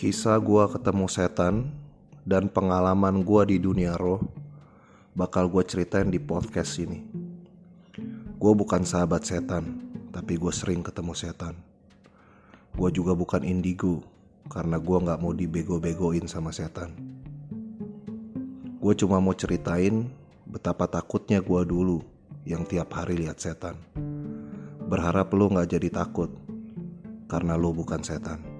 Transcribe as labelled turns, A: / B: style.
A: Kisah gue ketemu setan dan pengalaman gue di dunia roh bakal gue ceritain di podcast ini. Gue bukan sahabat setan, tapi gue sering ketemu setan. Gue juga bukan indigo, karena gue gak mau dibego-begoin sama setan. Gue cuma mau ceritain betapa takutnya gue dulu yang tiap hari lihat setan. Berharap lo gak jadi takut, karena lo bukan setan.